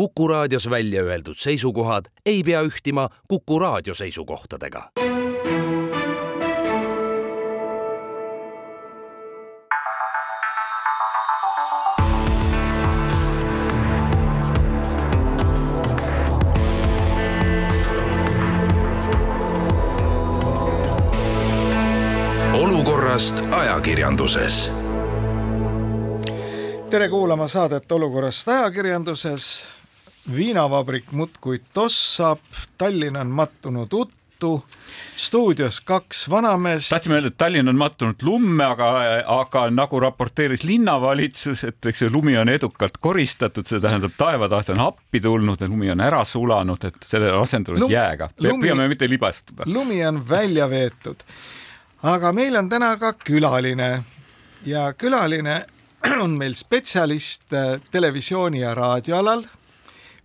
Kuku raadios välja öeldud seisukohad ei pea ühtima Kuku raadio seisukohtadega. olukorrast ajakirjanduses tere kuulama saadet Olukorrast ajakirjanduses. Viinavabrik muudkui tossab, Tallinn on mattunud uttu, stuudios kaks vanameest. tahtsime öelda, et Tallinn on mattunud lumme, aga, aga nagu raporteeris linnavalitsus, et eks see lumi on edukalt koristatud, see tähendab, taevataht on appi tulnud ja lumi on ära sulanud, et selle asendunud Lum, jääga. püüame mitte libastuda. lumi on välja veetud. aga meil on täna ka külaline ja külaline on meil spetsialist äh, televisiooni ja raadioalal.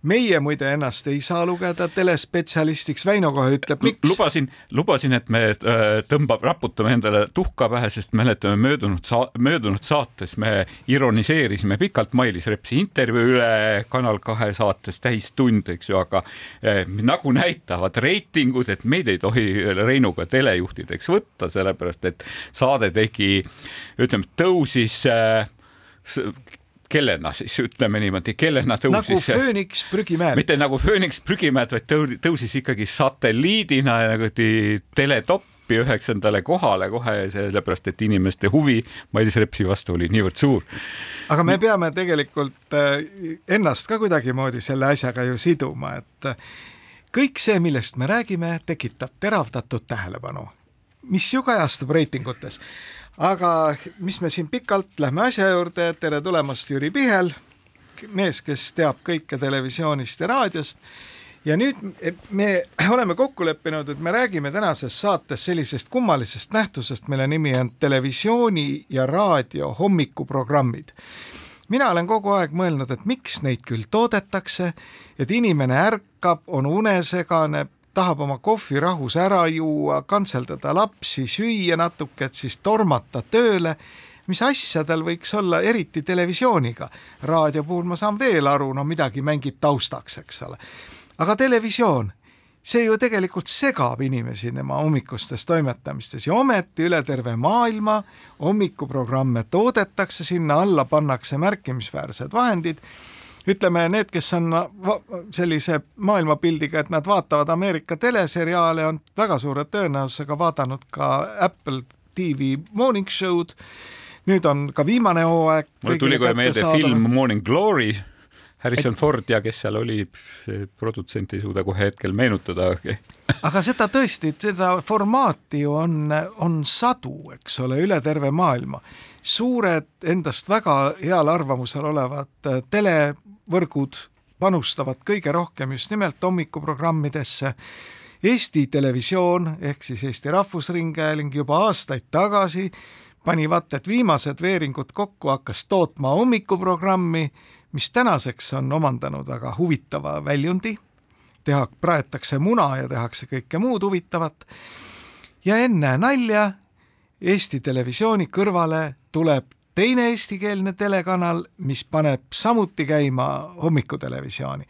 Meie muide ennast ei saa lugeda telespetsialistiks, Väino kohe ütleb, miks. lubasin, lubasin, et me äh, tõmbab, raputame endale tuhka pähe, sest mäletame möödunud sa-, möödunud saates me ironiseerisime pikalt Mailis Repsi intervjuu üle Kanal kahe saates täistund, eks ju, aga eh, nagu näitavad reitingud, et meid ei tohi Reinuga telejuhtideks võtta, sellepärast et saade tegi, ütleme, tõusis eh, kellena siis ütleme niimoodi, kellena tõusis. nagu fööniks prügimäed. mitte nagu fööniks prügimäed, vaid tõusis ikkagi satelliidina nagu teletoppi üheksandale kohale kohe, sellepärast et inimeste huvi Mailis Repsi vastu oli niivõrd suur. aga me peame tegelikult äh, ennast ka kuidagimoodi selle asjaga ju siduma, et äh, kõik see, millest me räägime, tekitab teravdatud tähelepanu, mis ju kajastub reitingutes. Aga mis me siin pikalt, lähme asja juurde, tere tulemast, Jüri Pihel, mees, kes teab kõike televisioonist ja raadiost. ja nüüd me oleme kokku leppinud, et me räägime tänases saates sellisest kummalisest nähtusest, mille nimi on televisiooni ja raadio hommikuprogrammid. Mina olen kogu aeg mõelnud, et miks neid küll toodetakse, et inimene ärkab, on unesegane, tahab oma kohvi rahus ära juua, kantseldada lapsi, süüa natuke, et siis tormata tööle. mis asja tal võiks olla, eriti televisiooniga. raadio puhul ma saan veel aru, no midagi mängib taustaks, eks ole. aga televisioon, see ju tegelikult segab inimesi tema hommikustes toimetamistes ja ometi üle terve maailma hommikuprogramme toodetakse, sinna alla pannakse märkimisväärsed vahendid ütleme, need, kes on sellise maailmapildiga, et nad vaatavad Ameerika teleseriaale, on väga suure tõenäosusega vaadanud ka Apple TV Morning Show'd. nüüd on ka viimane hooaeg. mul tuli kohe meelde film Morning Glory Harrison et... Ford ja kes seal oli, produtsent ei suuda kohe hetkel meenutada aga seda tõesti, seda formaati ju on, on sadu, eks ole, üle terve maailma. suured, endast väga heal arvamusel olevad äh, televõrgud panustavad kõige rohkem just nimelt hommikuprogrammidesse. Eesti Televisioon ehk siis Eesti Rahvusringhääling juba aastaid tagasi pani vaata et viimased veeringud kokku, hakkas tootma hommikuprogrammi mis tänaseks on omandanud väga huvitava väljundi, teha, praetakse muna ja tehakse kõike muud huvitavat. ja ennäe nalja, Eesti Televisiooni kõrvale tuleb teine eestikeelne telekanal, mis paneb samuti käima hommikutelevisiooni.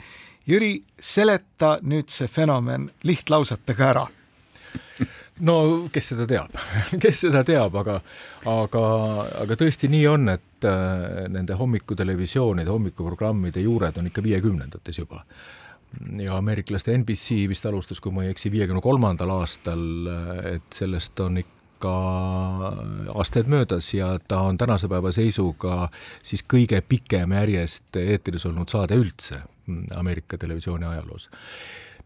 Jüri, seleta nüüd see fenomen lihtlausetega ära no kes seda teab kes seda teab, aga, aga, aga tõesti nii on, et äh, nende hommikutelevisioonide, hommikuprogrammide juured on ikka viiekümnendates juba. ja ameeriklaste NBC vist alustas, kui ma ei eksi, viiekümne kolmandal aastal, et sellest on ikka aastaid möödas ja ta on tänase päeva seisuga siis kõige pikem järjest eetris olnud saade üldse Ameerika televisiooni ajaloos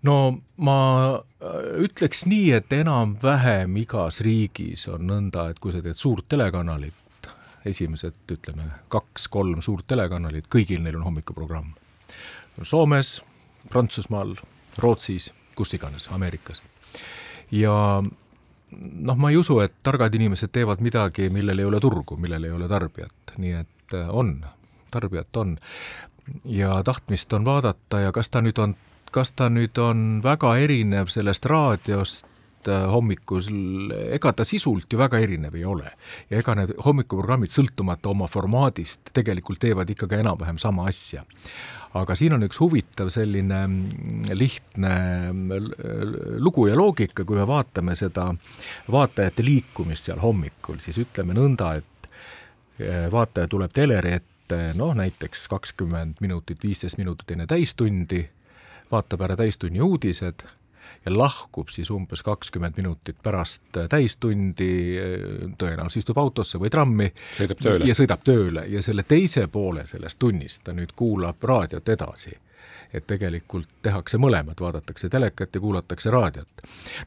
no ma äh, ütleks nii, et enam-vähem igas riigis on nõnda, et kui sa teed suurt telekanalit, esimesed ütleme kaks-kolm suurt telekanalit, kõigil neil on hommikuprogramm. Soomes, Prantsusmaal, Rootsis, kus iganes, Ameerikas. ja noh, ma ei usu, et targad inimesed teevad midagi, millel ei ole turgu, millel ei ole tarbijat, nii et äh, on, tarbijat on. ja tahtmist on vaadata ja kas ta nüüd on kas ta nüüd on väga erinev sellest raadiost, hommikul, ega ta sisult ju väga erinev ei ole. ja ega need hommikuprogrammid, sõltumata oma formaadist, tegelikult teevad ikkagi enam-vähem sama asja aga siin on üks huvitav selline mm, lihtne mm, lugu ja loogika, kui me vaatame seda vaatajate liikumist seal hommikul, siis ütleme nõnda, et eh, vaataja tuleb teleri ette noh, näiteks kakskümmend minutit, viisteist minutit enne täistundi, vaatab ära täistunni uudised ja lahkub siis umbes kakskümmend minutit pärast täistundi, tõenäoliselt istub autosse või trammi. sõidab tööle. ja sõidab tööle ja selle teise poole sellest tunnist ta nüüd kuulab raadiot edasi et tegelikult tehakse mõlemat, vaadatakse telekat ja kuulatakse raadiot.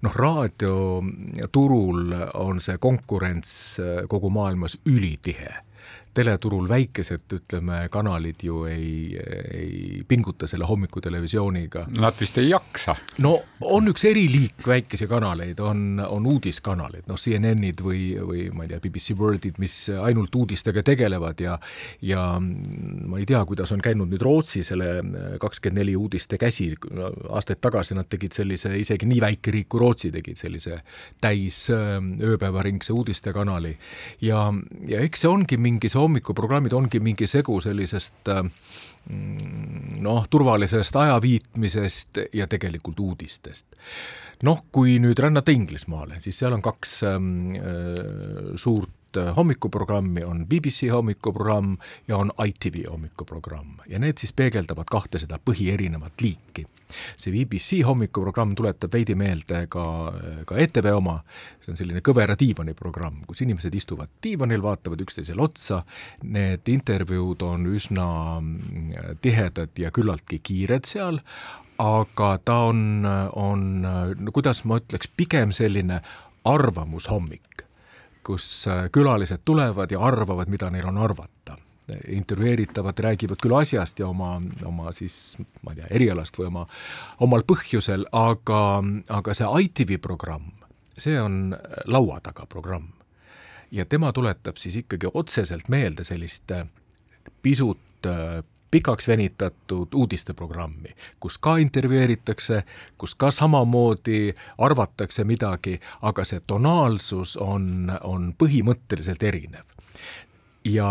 noh, raadioturul on see konkurents kogu maailmas ülitihe teleturul väikesed, ütleme, kanalid ju ei, ei pinguta selle hommikutelevisiooniga. Nad vist ei jaksa. no on üks eriliik väikesi kanaleid, on, on uudiskanalid, noh, CNN-id või, või ma ei tea, BBC Worldid, mis ainult uudistega tegelevad ja ja ma ei tea, kuidas on käinud nüüd Rootsi selle kakskümmend neli uudiste käsi, aastaid tagasi nad tegid sellise, isegi nii väike riik kui Rootsi tegid sellise täis ööpäevaringse uudistekanali ja, ja eks see ongi mingi see hommikuprogrammid ongi mingi segu sellisest äh, noh, turvalisest ajaviitmisest ja tegelikult uudistest. noh, kui nüüd rännata Inglismaale, siis seal on kaks ähm, äh, suurt äh, hommikuprogrammi, on BBC hommikuprogramm ja on ITV hommikuprogramm. Ja need siis peegeldavad kahte seda põhierinevat liiki. See BBC hommikuprogramm tuletab veidi meelde ka, ka ETV oma, see on selline kõvera diivani programm, kus inimesed istuvad diivanil, vaatavad üksteisele otsa, need intervjuud on üsna mm, tihedad ja küllaltki kiired seal, aga ta on, on, no kuidas ma ütleks, pigem selline arvamushommik, kus külalised tulevad ja arvavad, mida neil on arvata intervjueeritavad räägivad küll asjast ja oma, oma siis ma ei tea, erialast või oma, omal põhjusel, aga, aga see ITV programm, see on laua taga programm. ja tema tuletab siis ikkagi otseselt meelde sellist pisut pikaks venitatud uudisteprogrammi, kus ka intervjueeritakse, kus ka samamoodi arvatakse midagi, aga see tonaalsus on, on põhimõtteliselt erinev. ja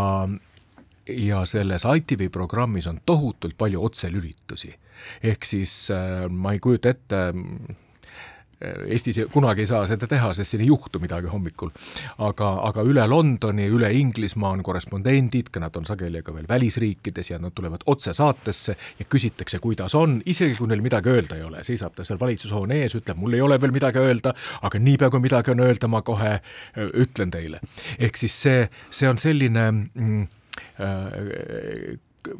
ja selles ITV programmis on tohutult palju otselülitusi. ehk siis äh, ma ei kujuta ette, Eestis kunagi ei saa seda teha, sest siin ei juhtu midagi hommikul. aga, aga üle Londoni, üle Inglismaa on korrespondendid, ka nad on sageli ka veel välisriikides ja nad tulevad otse saatesse ja küsitakse, kuidas on, isegi kui neil midagi öelda ei ole, seisab ta seal valitsushoone ees, ütleb, mul ei ole veel midagi öelda, aga niipea, kui midagi on öelda, ma kohe ütlen teile. ehk siis see, see on selline mm, Äh,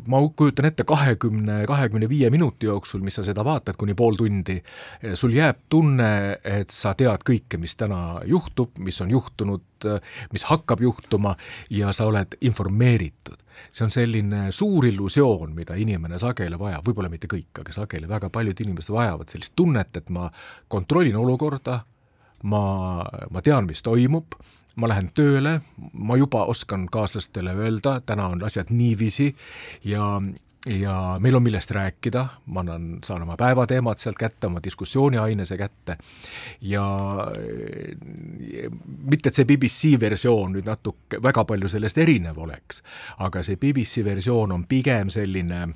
ma kujutan ette kahekümne, kahekümne viie minuti jooksul, mis sa seda vaatad, kuni pool tundi, sul jääb tunne, et sa tead kõike, mis täna juhtub, mis on juhtunud, mis hakkab juhtuma ja sa oled informeeritud. see on selline suur illusioon, mida inimene sageli vajab, võib-olla mitte kõik, aga sageli väga paljud inimesed vajavad sellist tunnet, et ma kontrollin olukorda, ma, ma tean, mis toimub ma lähen tööle, ma juba oskan kaaslastele öelda, täna on asjad niiviisi ja ja meil on millest rääkida, ma annan, saan oma päevateemad sealt kätte, oma diskussiooniainese kätte. Ja mitte, et see BBC versioon nüüd natuke, väga palju sellest erinev oleks, aga see BBC versioon on pigem selline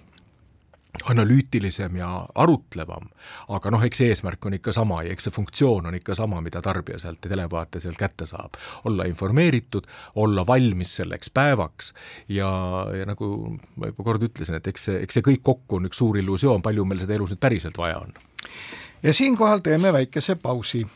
analüütilisem ja arutlevam, aga noh, eks eesmärk on ikka sama ja eks see funktsioon on ikka sama, mida tarbija sealt ja televaataja sealt kätte saab. olla informeeritud, olla valmis selleks päevaks ja, ja nagu ma juba kord ütlesin, et eks see, eks see kõik kokku on üks suur illusioon, palju meil seda elus nüüd päriselt vaja on. ja siinkohal teeme väikese pausi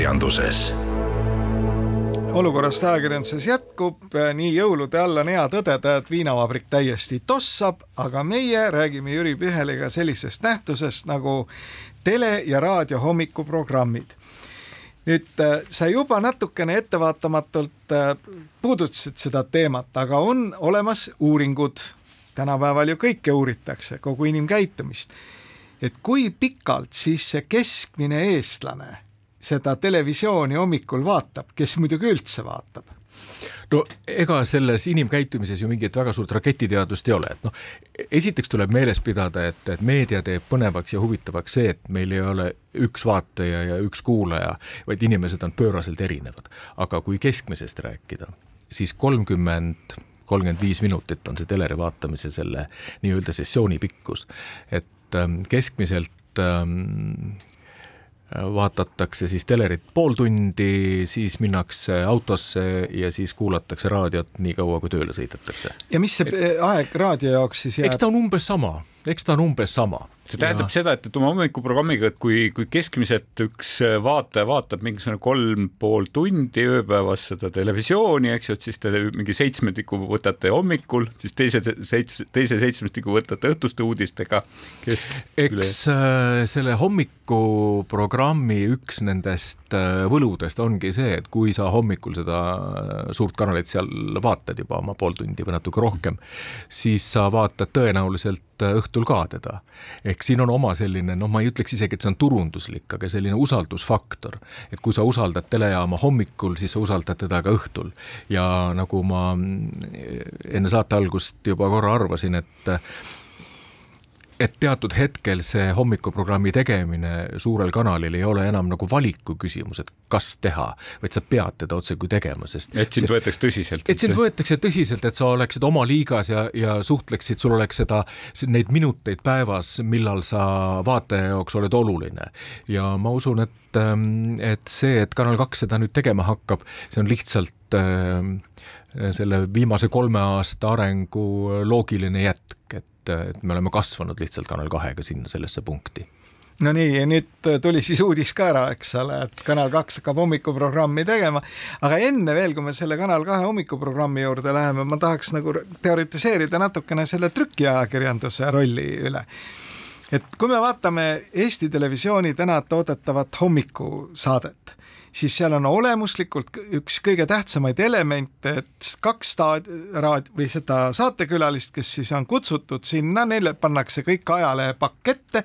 ajakirjanduses. Olukorrast ajakirjanduses jätkub, nii jõulude all on hea tõdeda, et viinavabrik täiesti tossab, aga meie räägime Jüri Piheliga sellisest nähtusest nagu tele- ja raadio hommikuprogrammid. nüüd äh, sa juba natukene ettevaatamatult äh, puudutasid seda teemat, aga on olemas uuringud, tänapäeval ju kõike uuritakse, kogu inimkäitumist. Et kui pikalt siis see keskmine eestlane seda televisiooni hommikul vaatab, kes muidugi üldse vaatab no ega selles inimkäitumises ju mingit väga suurt raketiteadust ei ole, et noh, esiteks tuleb meeles pidada, et, et meedia teeb põnevaks ja huvitavaks see, et meil ei ole üks vaataja ja üks kuulaja, vaid inimesed on pööraselt erinevad. aga kui keskmisest rääkida, siis kolmkümmend kolmkümmend viis minutit on see teleri vaatamise selle nii-öelda sessiooni pikkus, et ähm, keskmiselt ähm, vaadatakse siis telerit pool tundi, siis minnakse autosse ja siis kuulatakse raadiot nii kaua, kui tööle sõidetakse. ja mis see et, aeg raadio jaoks siis jääb? eks ta on umbes sama, eks ta on umbes sama see tähendab ja. seda, et, et oma hommikuprogrammiga, et kui, kui keskmiselt üks vaataja vaatab mingisugune kolm pool tundi ööpäevas seda televisiooni, eks ju, et siis te mingi seitsmendiku võtate hommikul, siis teise seits-, teise seitsmestiku võtate õhtuste uudistega, kes eks üle... Äh, selle hommikuprogrammi üks nendest äh, võludest ongi see, et kui sa hommikul seda äh, suurt kanalit seal vaatad juba oma pool tundi või natuke rohkem, siis sa vaatad tõenäoliselt õhtul ka teda. ehk siin on oma selline, noh, ma ei ütleks isegi, et see on turunduslik, aga selline usaldusfaktor. et kui sa usaldad telejaama hommikul, siis sa usaldad teda ka õhtul. ja nagu ma enne saate algust juba korra arvasin, et et teatud hetkel see hommikuprogrammi tegemine suurel kanalil ei ole enam nagu valiku küsimus, et kas teha, vaid sa pead teda otsekui tegema, sest et sind võetakse tõsiselt. et sind võetakse tõsiselt, et sa oleksid oma liigas ja, ja suhtleksid, sul oleks seda, neid minuteid päevas, millal sa vaataja jaoks oled oluline. ja ma usun, et, ähm, et see, et Kanal kaks seda nüüd tegema hakkab, see on lihtsalt äh, selle viimase kolme aasta arengu loogiline jätk, et et, et me oleme kasvanud lihtsalt Kanal kahega sinna sellesse punkti no nii, ja nüüd tuli siis uudis ka ära, eks ole, et Kanal kaks hakkab hommikuprogrammi tegema, aga enne veel, kui me selle Kanal kahe hommikuprogrammi juurde läheme, ma tahaks nagu teoritiseerida natukene selle trükiajakirjanduse rolli üle. Et kui me vaatame Eesti Televisiooni täna toodetavat hommikusaadet, siis seal on olemuslikult üks kõige tähtsamaid elemente, et kaks staad-, raad- või seda saatekülalist, kes siis on kutsutud sinna, neile pannakse kõik ajalehepakk ette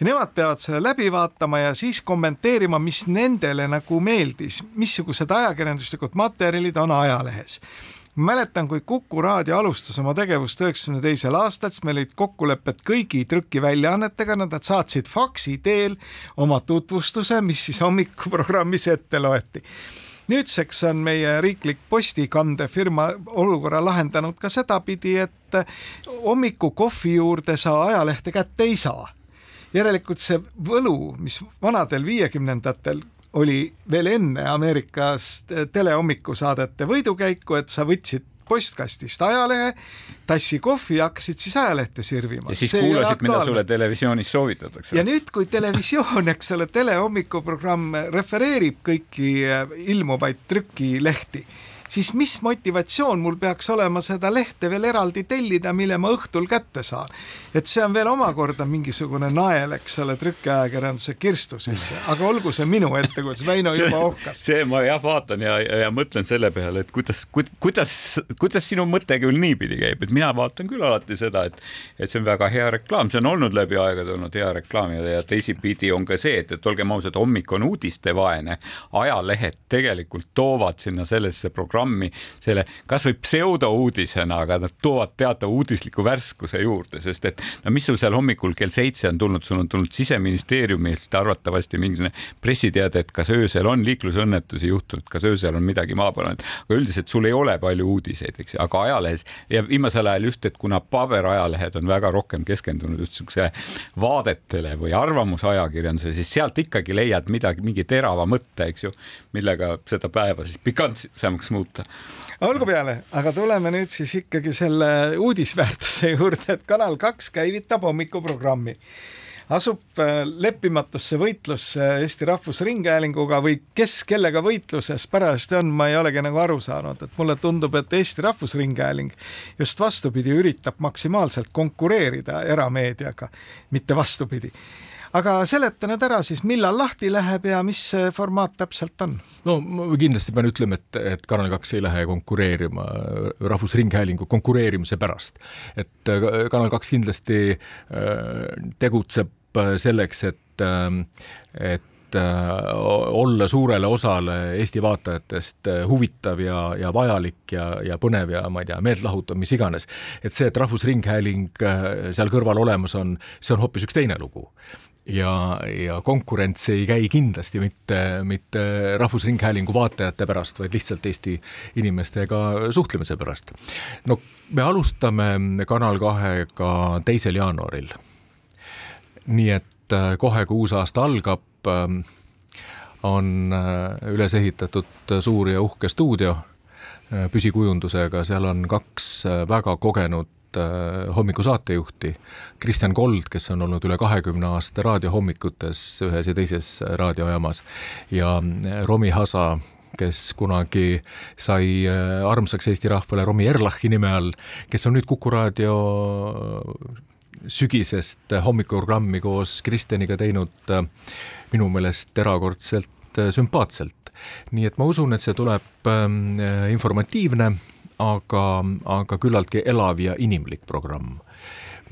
ja nemad peavad selle läbi vaatama ja siis kommenteerima, mis nendele nagu meeldis, missugused ajakirjanduslikud materjalid on ajalehes mäletan, kui Kuku raadio alustas oma tegevust üheksakümne teisel aastal, siis meil olid kokkulepped kõigi trükiväljaannetega, nad saatsid faksi teel oma tutvustuse, mis siis hommikuprogrammis ette loeti nüüdseks on meie riiklik postikandefirma olukorra lahendanud ka sedapidi, et hommikukohvi juurde sa ajalehte kätte ei saa. järelikult see võlu, mis vanadel viiekümnendatel oli veel enne Ameerikast telehomikusaadete võidukäiku, et sa võtsid postkastist ajalehe, tassi kohvi ja hakkasid siis ajalehte sirvima. ja siis See kuulasid, mida sulle televisioonis soovitatakse. ja nüüd, kui televisioon, eks ole, telehommikuprogramm refereerib kõiki ilmuvaid trükilehti siis mis motivatsioon mul peaks olema seda lehte veel eraldi tellida, mille ma õhtul kätte saan. et see on veel omakorda mingisugune nael, eks ole, trükiajakirjanduse kirstu sisse, aga olgu see minu ettekujutus, Väino juba ohkas. see ma jah vaatan ja, ja, ja mõtlen selle peale, et kuidas, kuidas, kuidas sinu mõte küll niipidi käib, et mina vaatan küll alati seda, et, et see on väga hea reklaam, see on olnud läbi aegade olnud hea reklaam ja, ja teisipidi on ka see, et, et olgem ausad, hommik on uudistevaene, ajalehed tegelikult toovad sinna sellesse programmi programmi selle kasvõi pseudouudisena, aga nad toovad teatava uudisliku värskuse juurde, sest et no mis sul seal hommikul kell seitse on tulnud, sul on tulnud siseministeeriumilt arvatavasti mingisugune pressiteade, et kas öösel on liiklusõnnetusi juhtunud, kas öösel on midagi maa peal olnud, aga üldiselt sul ei ole palju uudiseid, eks ju, aga ajalehes ja viimasel ajal just, et kuna paberajalehed on väga rohkem keskendunud just siukse vaadetele või arvamusajakirjandusele, siis sealt ikkagi leiad midagi, mingi terava mõtte, eks ju, millega seda päeva siis pikantsemaks muuta muuta. olgu peale, aga tuleme nüüd siis ikkagi selle uudisväärtuse juurde, et Kanal kaks käivitab hommikuprogrammi asub äh, leppimatusse võitlusse Eesti Rahvusringhäälinguga või kes kellega võitluses parajasti on, ma ei olegi nagu aru saanud, et mulle tundub, et Eesti Rahvusringhääling just vastupidi üritab maksimaalselt konkureerida erameediaga, mitte vastupidi aga seleta nüüd ära siis, millal lahti läheb ja mis see formaat täpselt on? no ma kindlasti pean ütlema, et, et Kanal kaks ei lähe konkureerima Rahvusringhäälingu konkureerimise pärast. et äh, Kanal kaks kindlasti äh, tegutseb äh, selleks, et, et olla suurele osale Eesti vaatajatest huvitav ja, ja vajalik ja, ja põnev ja ma ei tea, meeltlahutav, mis iganes. et see, et Rahvusringhääling seal kõrval olemas on, see on hoopis üks teine lugu ja, ja konkurents ei käi kindlasti mitte, mitte Rahvusringhäälingu vaatajate pärast, vaid lihtsalt Eesti inimestega suhtlemise pärast. no me alustame Kanal kahega teisel jaanuaril. nii et äh, kohe, kui uus aasta algab, ähm, on äh, üles ehitatud suur ja uhke stuudio äh, püsikujundusega, seal on kaks väga kogenud Äh, hommikusaatejuhti, Kristjan Kold, kes on olnud üle kahekümne aasta raadiohommikutes ühes ja teises raadiojaamas ja äh, Romi Hasa, kes kunagi sai äh, armsaks Eesti rahvale Romi Erlachi nime all, kes on nüüd Kuku raadio sügisest hommikuprogrammi koos Kristjaniga teinud minu meelest erakordselt sümpaatselt. nii et ma usun, et see tuleb ähm, informatiivne aga, aga küllaltki elav ja inimlik programm.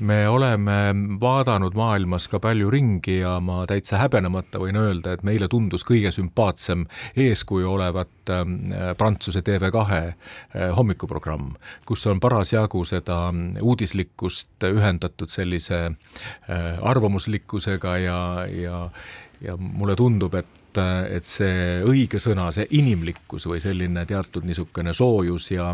me oleme vaadanud maailmas ka palju ringi ja ma täitsa häbenemata võin öelda, et meile tundus kõige sümpaatsem eeskuju olevat äh, Prantsuse TV2 äh, hommikuprogramm, kus on parasjagu seda uudislikkust ühendatud sellise äh, arvamuslikkusega ja, ja ja mulle tundub, et et see õige sõna, see inimlikkus või selline teatud niisugune soojus ja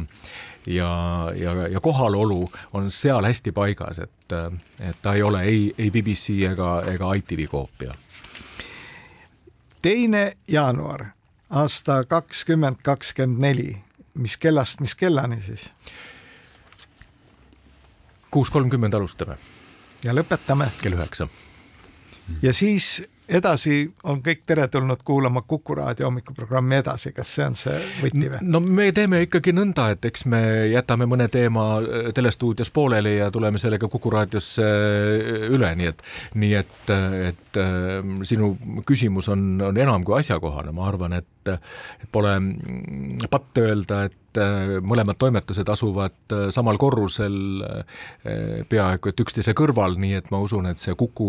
ja, ja, ja kohalolu on seal hästi paigas, et, et ta ei ole ei, ei BBC ega, ega ITV koopia. teine jaanuar aasta kakskümmend kakskümmend neli, mis kellast, mis kellani siis? kuus kolmkümmend alustame. ja lõpetame? kell üheksa. ja siis edasi on kõik teretulnud kuulama Kuku raadio hommikuprogrammi edasi, kas see on see võti või? no me teeme ikkagi nõnda, et eks me jätame mõne teema äh, telestuudios pooleli ja tuleme sellega Kuku raadiosse äh, üle, nii et, nii et, et äh, sinu küsimus on, on enam kui asjakohane, ma arvan, et, et pole mm, patt öelda, et äh, mõlemad toimetused asuvad äh, samal korrusel äh, peaaegu et üksteise kõrval, nii et ma usun, et see Kuku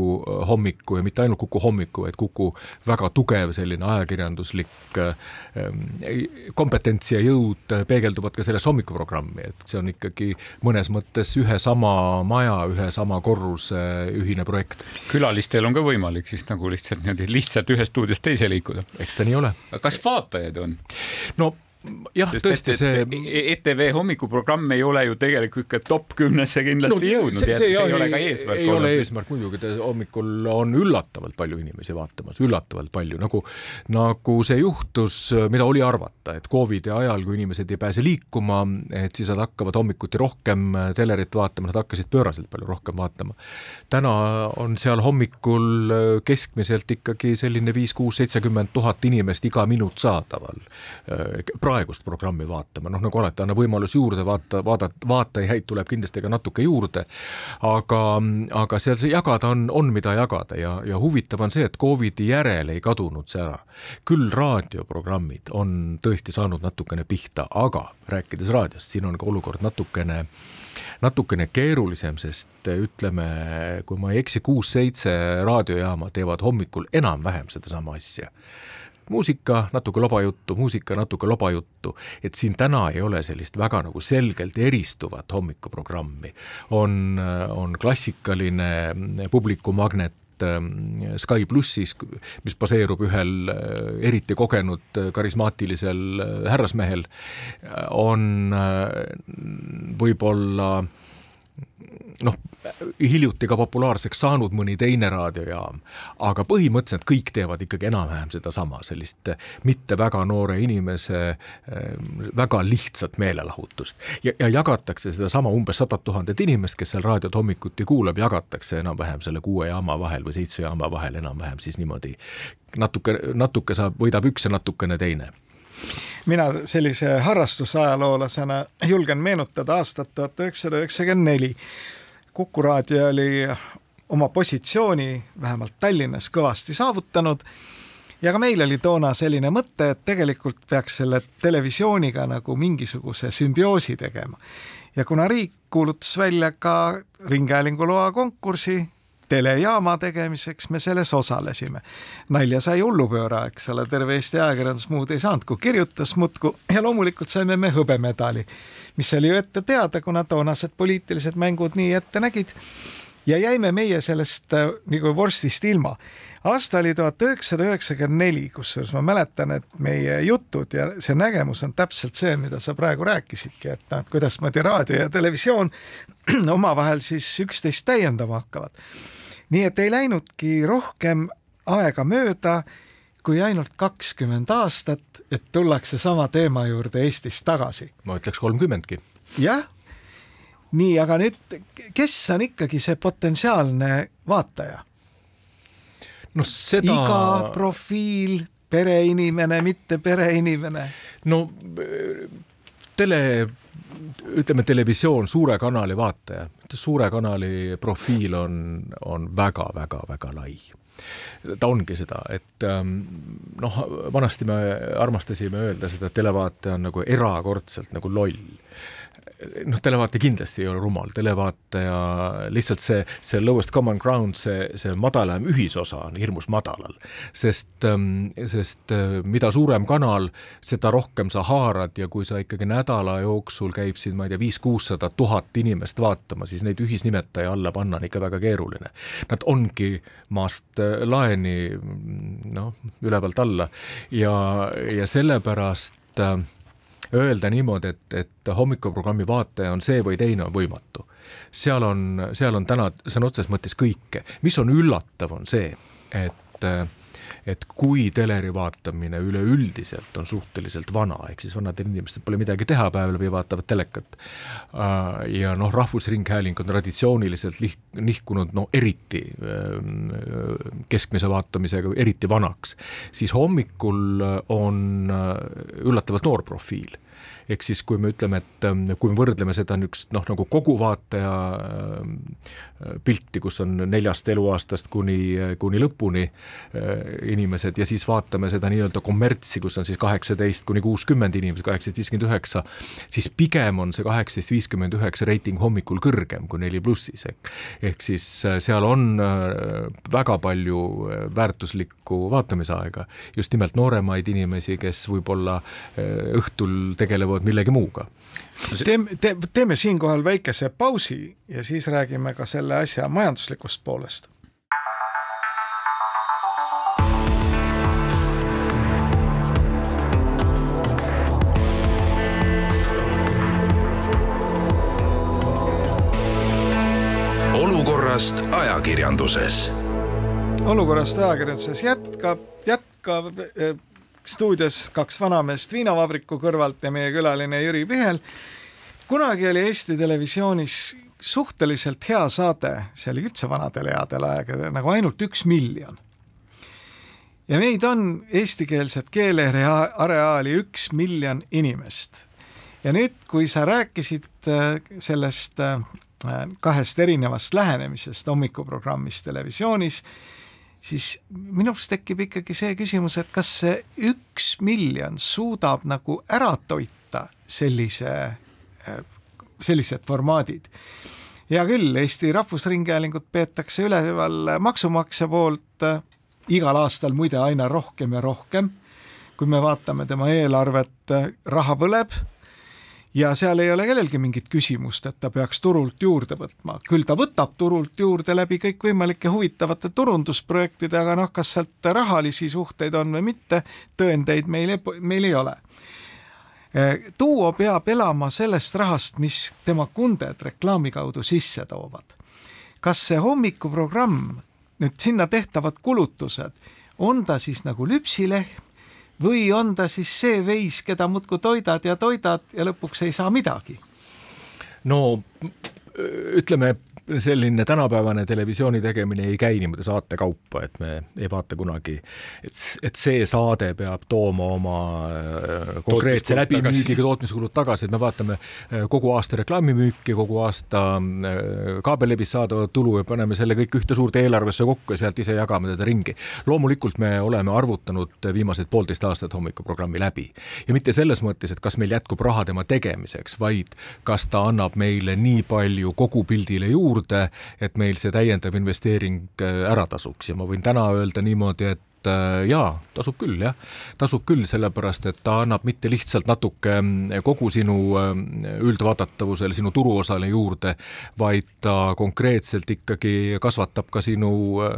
hommiku ja mitte ainult Kuku hommiku, vaid Kuku väga tugev selline ajakirjanduslik ähm, kompetents ja jõud peegelduvad ka selles hommikuprogrammi, et see on ikkagi mõnes mõttes ühe sama maja, ühe sama korruse ühine projekt. külalistel on ka võimalik siis nagu lihtsalt niimoodi lihtsalt ühest stuudiost teise liikuda? eks ta nii ole. kas vaatajaid on? no jah, tõesti see. ETV hommikuprogramm ei ole ju tegelikult ikka top kümnesse kindlasti no, jõudnud see, see, see ei ole ka eesmärk. ei ole eesmärk muidugi, hommikul on üllatavalt palju inimesi vaatamas, üllatavalt palju, nagu, nagu see juhtus, mida oli arvata, et Covidi ajal, kui inimesed ei pääse liikuma, et siis nad hakkavad hommikuti rohkem telerit vaatama, nad hakkasid pööraselt palju rohkem vaatama. täna on seal hommikul keskmiselt ikkagi selline viis, kuus, seitsekümmend tuhat inimest iga minut saadaval praegust programmi vaatama, noh nagu alati, anna võimalus juurde vaata, vaadata, vaatajaid tuleb kindlasti ka natuke juurde, aga, aga seal see jagada on, on mida jagada ja, ja huvitav on see, et Covidi järel ei kadunud see ära. küll raadioprogrammid on tõesti saanud natukene pihta, aga rääkides raadiost, siin on ka olukord natukene natukene keerulisem, sest ütleme, kui ma ei eksi, kuus-seitse raadiojaama teevad hommikul enam-vähem sedasama asja muusika, natuke lobajuttu, muusika, natuke lobajuttu, et siin täna ei ole sellist väga nagu selgelt eristuvat hommikuprogrammi. on, on klassikaline publikumagnet ähm, Sky plussis, mis baseerub ühel äh, eriti kogenud äh, karismaatilisel äh, härrasmehel, on võib-olla noh, hiljuti ka populaarseks saanud mõni teine raadiojaam, aga põhimõtteliselt kõik teevad ikkagi enam-vähem sedasama, sellist mitte väga noore inimese ehm, väga lihtsat meelelahutust. ja, ja jagatakse sedasama umbes sadat tuhandet inimest, kes seal raadiot hommikuti kuulab, jagatakse enam-vähem selle kuue jaama vahel või seitse jaama vahel enam-vähem siis niimoodi natuke, natuke saab, võidab üks ja natukene teine mina sellise harrastusajaloolasena julgen meenutada aastat tuhat üheksasada üheksakümmend neli. Kuku raadio oli oma positsiooni vähemalt Tallinnas kõvasti saavutanud ja ka meil oli toona selline mõte, et tegelikult peaks selle televisiooniga nagu mingisuguse sümbioosi tegema. ja kuna riik kuulutas välja ka ringhäälingu loa konkursi telejaama tegemiseks me selles osalesime. nalja sai hullupööra, eks ole, terve Eesti ajakirjandus muud ei saanud, kui kirjutas muudkui ja loomulikult saime me hõbemedali, mis oli ju ette teada, kuna toonased poliitilised mängud nii ette nägid ja jäime meie sellest äh, nagu vorstist ilma. aasta oli tuhat üheksasada üheksakümmend neli, kusjuures ma mäletan, et meie jutud ja see nägemus on täpselt see, mida sa praegu rääkisidki, et noh, et kuidasmoodi raadio ja televisioon omavahel siis üksteist täiendama hakkavad. Nii et ei läinudki rohkem aega mööda kui ainult kakskümmend aastat, et tullakse sama teema juurde Eestis tagasi. ma ütleks kolmkümmendki. jah nii, aga nüüd, kes on ikkagi see potentsiaalne vaataja? no seda. iga profiil, pereinimene, mitte pereinimene. no tele, ütleme televisioon, suure kanali vaataja, suure kanali profiil on, on väga-väga-väga lai. Ta ongi seda, et ähm, noh, vanasti me armastasime öelda seda, et televaataja on nagu erakordselt nagu loll noh, televaataja kindlasti ei ole rumal, televaataja lihtsalt see, see lowest common ground, see, see madalam ühisosa on hirmus madalal. sest, ähm, sest äh, mida suurem kanal, seda rohkem sa haarad ja kui sa ikkagi nädala jooksul käib siin, ma ei tea, viis-kuussada tuhat inimest vaatama, siis neid ühisnimetaja alla panna on ikka väga keeruline. Nad ongi maast äh, laeni noh, ülevalt alla ja, ja sellepärast äh, öelda niimoodi, et, et hommikuprogrammi vaataja on see või teine, on võimatu. seal on, seal on täna sõna otseses mõttes kõike. mis on üllatav, on see, et et kui teleri vaatamine üleüldiselt on suhteliselt vana, ehk siis vanadel inimestel pole midagi teha, päev läbi vaatavad telekat. Äh, ja noh, Rahvusringhääling on traditsiooniliselt lih-, nihkunud no eriti äh, keskmise vaatamisega eriti vanaks, siis hommikul on äh, üllatavalt noor profiil ehk siis kui me ütleme, et ähm, kui me võrdleme seda niisugust noh, nagu kogu vaataja ähm, pilti, kus on neljast eluaastast kuni, kuni lõpuni äh, inimesed ja siis vaatame seda nii-öelda kommertsi, kus on siis kaheksateist kuni kuuskümmend inimesed, kaheksateist viiskümmend üheksa, siis pigem on see kaheksateist viiskümmend üheksa reiting hommikul kõrgem kui neli plussis, ehk ehk siis äh, seal on äh, väga palju väärtuslikku vaatamisaega, just nimelt nooremaid inimesi, kes võib-olla õhtul tegelevad tegelevad millegi muuga. teeme te,, teeme siinkohal väikese pausi ja siis räägime ka selle asja majanduslikust poolest olukorrast ajakirjanduses. olukorrast ajakirjanduses jätkab, jätkab eh, stuudios kaks vanameest viinavabriku kõrvalt ja meie külaline Jüri Pihel. kunagi oli Eesti Televisioonis suhteliselt hea saade, see oli üldse vanadel headel aegadel, nagu ainult üks miljon. ja meid on eestikeelset keeleareaali üks miljon inimest. ja nüüd, kui sa rääkisid äh, sellest äh, kahest erinevast lähenemisest hommikuprogrammis televisioonis, siis minus tekib ikkagi see küsimus, et kas see üks miljon suudab nagu ära toita sellise, sellised formaadid. hea küll, Eesti Rahvusringhäälingut peetakse üleval maksumaksja poolt igal aastal muide aina rohkem ja rohkem. kui me vaatame tema eelarvet, raha põleb ja seal ei ole kellelgi mingit küsimust, et ta peaks turult juurde võtma, küll ta võtab turult juurde läbi kõikvõimalike huvitavate turundusprojektide, aga noh, kas sealt rahalisi suhteid on või mitte, tõendeid meil, meil ei ole. Duo peab elama sellest rahast, mis tema kunded reklaami kaudu sisse toovad. kas see hommikuprogramm, nüüd sinna tehtavad kulutused, on ta siis nagu lüpsilehm või on ta siis see veis, keda muudkui toidad ja toidad ja lõpuks ei saa midagi? no ütleme, selline tänapäevane televisiooni tegemine ei käi niimoodi saate kaupa, et me ei vaata kunagi, et, et see saade peab tooma oma äh, konkreetse läbimüügiga tootmiskulud tagasi, et me vaatame äh, kogu aasta reklaamimüüki, kogu aasta äh, kaabellevis saadavat tulu ja paneme selle kõik ühte suurde eelarvesse kokku ja sealt ise jagame teda ringi. loomulikult me oleme arvutanud viimased poolteist aastat hommikuprogrammi läbi ja mitte selles mõttes, et kas meil jätkub raha tema tegemiseks, vaid kas ta annab meile nii palju kogupildile juurde, juurde, et meil see täiendav investeering ära tasuks. Ja ma võin täna öelda niimoodi, et et äh, jaa, tasub küll jah, tasub küll, sellepärast et ta annab mitte lihtsalt natuke mm, kogu sinu äh, üldvaadatavusele, sinu turuosale juurde, vaid ta konkreetselt ikkagi kasvatab ka sinu äh,